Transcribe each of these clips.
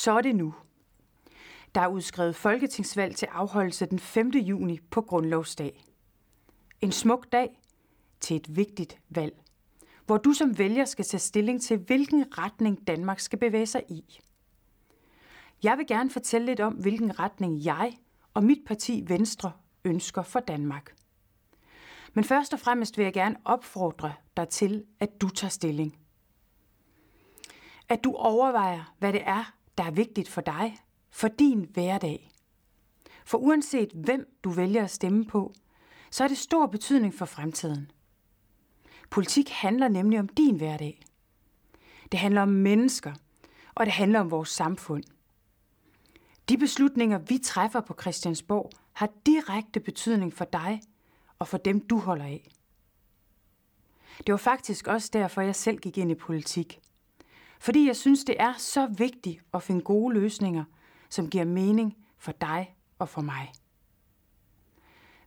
Så er det nu. Der er udskrevet folketingsvalg til afholdelse den 5. juni på Grundlovsdag. En smuk dag til et vigtigt valg, hvor du som vælger skal tage stilling til, hvilken retning Danmark skal bevæge sig i. Jeg vil gerne fortælle lidt om, hvilken retning jeg og mit parti Venstre ønsker for Danmark. Men først og fremmest vil jeg gerne opfordre dig til, at du tager stilling. At du overvejer, hvad det er, der er vigtigt for dig, for din hverdag. For uanset hvem du vælger at stemme på, så er det stor betydning for fremtiden. Politik handler nemlig om din hverdag. Det handler om mennesker, og det handler om vores samfund. De beslutninger, vi træffer på Christiansborg, har direkte betydning for dig og for dem, du holder af. Det var faktisk også derfor, jeg selv gik ind i politik. Fordi jeg synes, det er så vigtigt at finde gode løsninger, som giver mening for dig og for mig.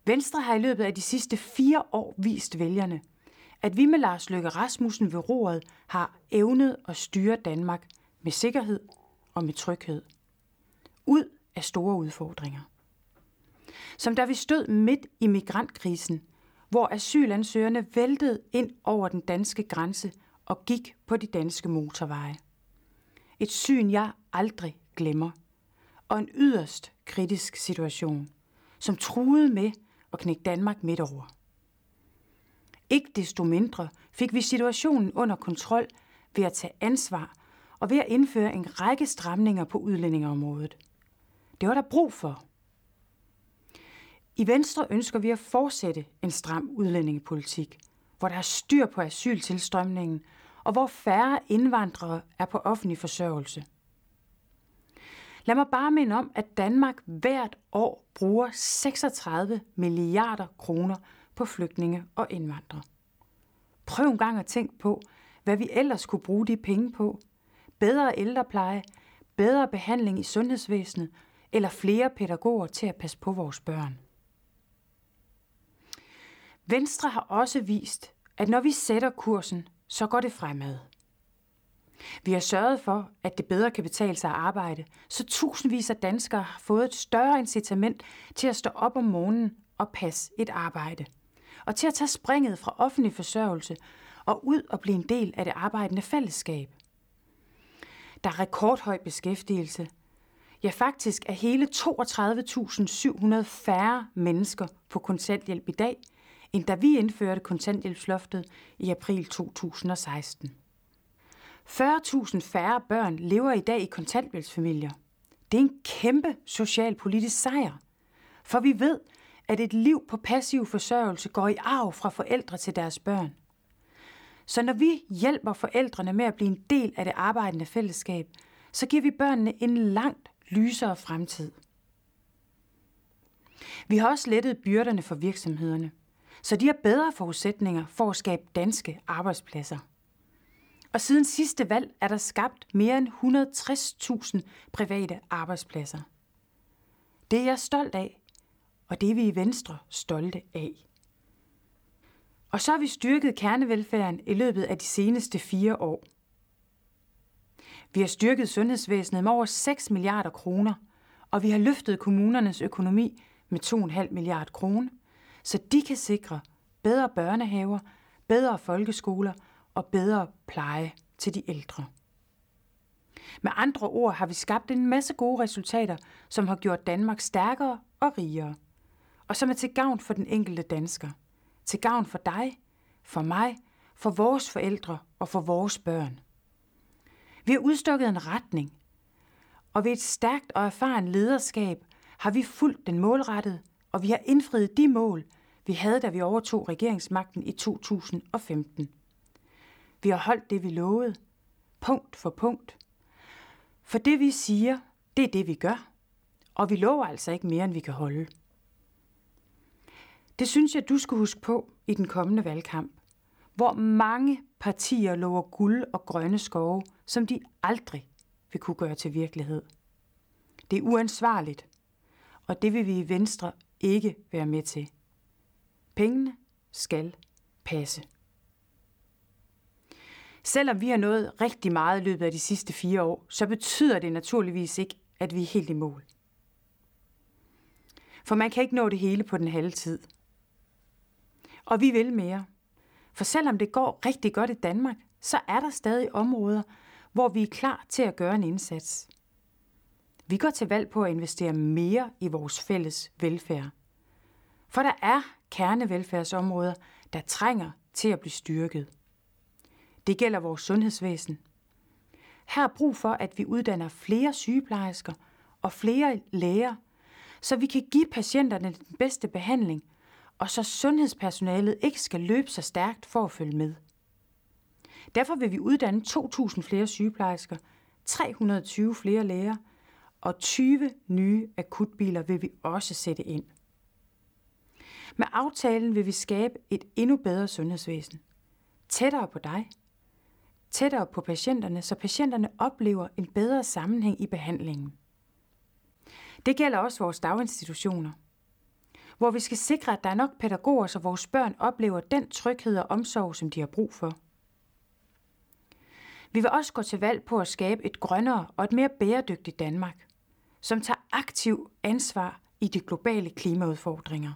Venstre har i løbet af de sidste fire år vist vælgerne, at vi med Lars Løkke Rasmussen ved roret har evnet at styre Danmark med sikkerhed og med tryghed. Ud af store udfordringer. Som da vi stod midt i migrantkrisen, hvor asylansøgerne væltede ind over den danske grænse og gik på de danske motorveje. Et syn, jeg aldrig glemmer. Og en yderst kritisk situation, som truede med at knække Danmark midt over. Ikke desto mindre fik vi situationen under kontrol ved at tage ansvar og ved at indføre en række stramninger på udlændingeområdet. Det var der brug for. I Venstre ønsker vi at fortsætte en stram udlændingepolitik, hvor der er styr på asyltilstrømningen, og hvor færre indvandrere er på offentlig forsørgelse. Lad mig bare minde om, at Danmark hvert år bruger 36 milliarder kroner på flygtninge og indvandrere. Prøv en gang at tænke på, hvad vi ellers kunne bruge de penge på. Bedre ældrepleje, bedre behandling i sundhedsvæsenet eller flere pædagoger til at passe på vores børn. Venstre har også vist, at når vi sætter kursen, så går det fremad. Vi har sørget for, at det bedre kan betale sig at arbejde, så tusindvis af danskere har fået et større incitament til at stå op om morgenen og passe et arbejde. Og til at tage springet fra offentlig forsørgelse og ud og blive en del af det arbejdende fællesskab. Der er rekordhøj beskæftigelse. Ja, faktisk er hele 32.700 færre mennesker på kontanthjælp i dag – end da vi indførte kontanthjælpsloftet i april 2016. 40.000 færre børn lever i dag i kontanthjælpsfamilier. Det er en kæmpe socialpolitisk sejr. For vi ved, at et liv på passiv forsørgelse går i arv fra forældre til deres børn. Så når vi hjælper forældrene med at blive en del af det arbejdende fællesskab, så giver vi børnene en langt lysere fremtid. Vi har også lettet byrderne for virksomhederne – så de har bedre forudsætninger for at skabe danske arbejdspladser. Og siden sidste valg er der skabt mere end 160.000 private arbejdspladser. Det er jeg stolt af, og det er vi i Venstre stolte af. Og så har vi styrket kernevelfærden i løbet af de seneste fire år. Vi har styrket sundhedsvæsenet med over 6 milliarder kroner, og vi har løftet kommunernes økonomi med 2,5 milliarder kroner – så de kan sikre bedre børnehaver, bedre folkeskoler og bedre pleje til de ældre. Med andre ord har vi skabt en masse gode resultater, som har gjort Danmark stærkere og rigere, og som er til gavn for den enkelte dansker. Til gavn for dig, for mig, for vores forældre og for vores børn. Vi har udstukket en retning, og ved et stærkt og erfaren lederskab har vi fulgt den målrettede, og vi har indfriet de mål, vi havde, da vi overtog regeringsmagten i 2015. Vi har holdt det, vi lovede, punkt for punkt. For det, vi siger, det er det, vi gør. Og vi lover altså ikke mere, end vi kan holde. Det synes jeg, du skal huske på i den kommende valgkamp, hvor mange partier lover guld og grønne skove, som de aldrig vil kunne gøre til virkelighed. Det er uansvarligt, og det vil vi i Venstre ikke være med til. Pengene skal passe. Selvom vi har nået rigtig meget i løbet af de sidste fire år, så betyder det naturligvis ikke, at vi er helt i mål. For man kan ikke nå det hele på den halve tid. Og vi vil mere. For selvom det går rigtig godt i Danmark, så er der stadig områder, hvor vi er klar til at gøre en indsats. Vi går til valg på at investere mere i vores fælles velfærd. For der er kernevelfærdsområder, der trænger til at blive styrket. Det gælder vores sundhedsvæsen. Her er brug for, at vi uddanner flere sygeplejersker og flere læger, så vi kan give patienterne den bedste behandling, og så sundhedspersonalet ikke skal løbe så stærkt for at følge med. Derfor vil vi uddanne 2.000 flere sygeplejersker, 320 flere læger og 20 nye akutbiler vil vi også sætte ind. Med aftalen vil vi skabe et endnu bedre sundhedsvæsen. Tættere på dig. Tættere på patienterne, så patienterne oplever en bedre sammenhæng i behandlingen. Det gælder også vores daginstitutioner, hvor vi skal sikre, at der er nok pædagoger, så vores børn oplever den tryghed og omsorg, som de har brug for. Vi vil også gå til valg på at skabe et grønnere og et mere bæredygtigt Danmark, som tager aktiv ansvar i de globale klimaudfordringer.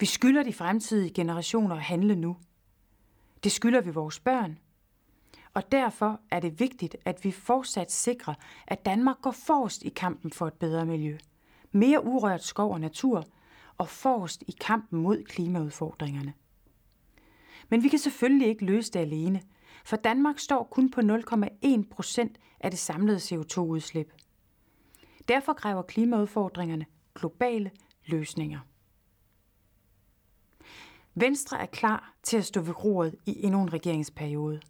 Vi skylder de fremtidige generationer at handle nu. Det skylder vi vores børn. Og derfor er det vigtigt, at vi fortsat sikrer, at Danmark går forrest i kampen for et bedre miljø, mere urørt skov og natur og forrest i kampen mod klimaudfordringerne. Men vi kan selvfølgelig ikke løse det alene, for Danmark står kun på 0,1 procent af det samlede CO2-udslip. Derfor kræver klimaudfordringerne globale løsninger. Venstre er klar til at stå ved roret i endnu en regeringsperiode.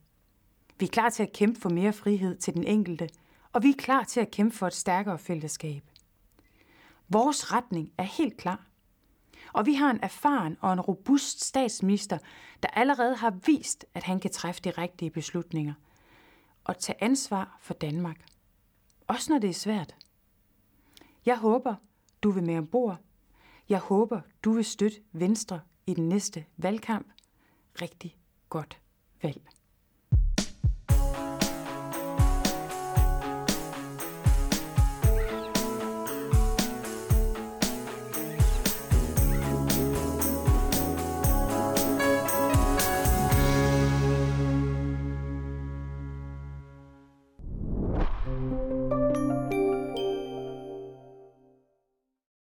Vi er klar til at kæmpe for mere frihed til den enkelte, og vi er klar til at kæmpe for et stærkere fællesskab. Vores retning er helt klar. Og vi har en erfaren og en robust statsminister, der allerede har vist, at han kan træffe de rigtige beslutninger og tage ansvar for Danmark. Også når det er svært. Jeg håber, du vil med ombord. Jeg håber, du vil støtte Venstre i den næste valgkamp. Rigtig godt valg.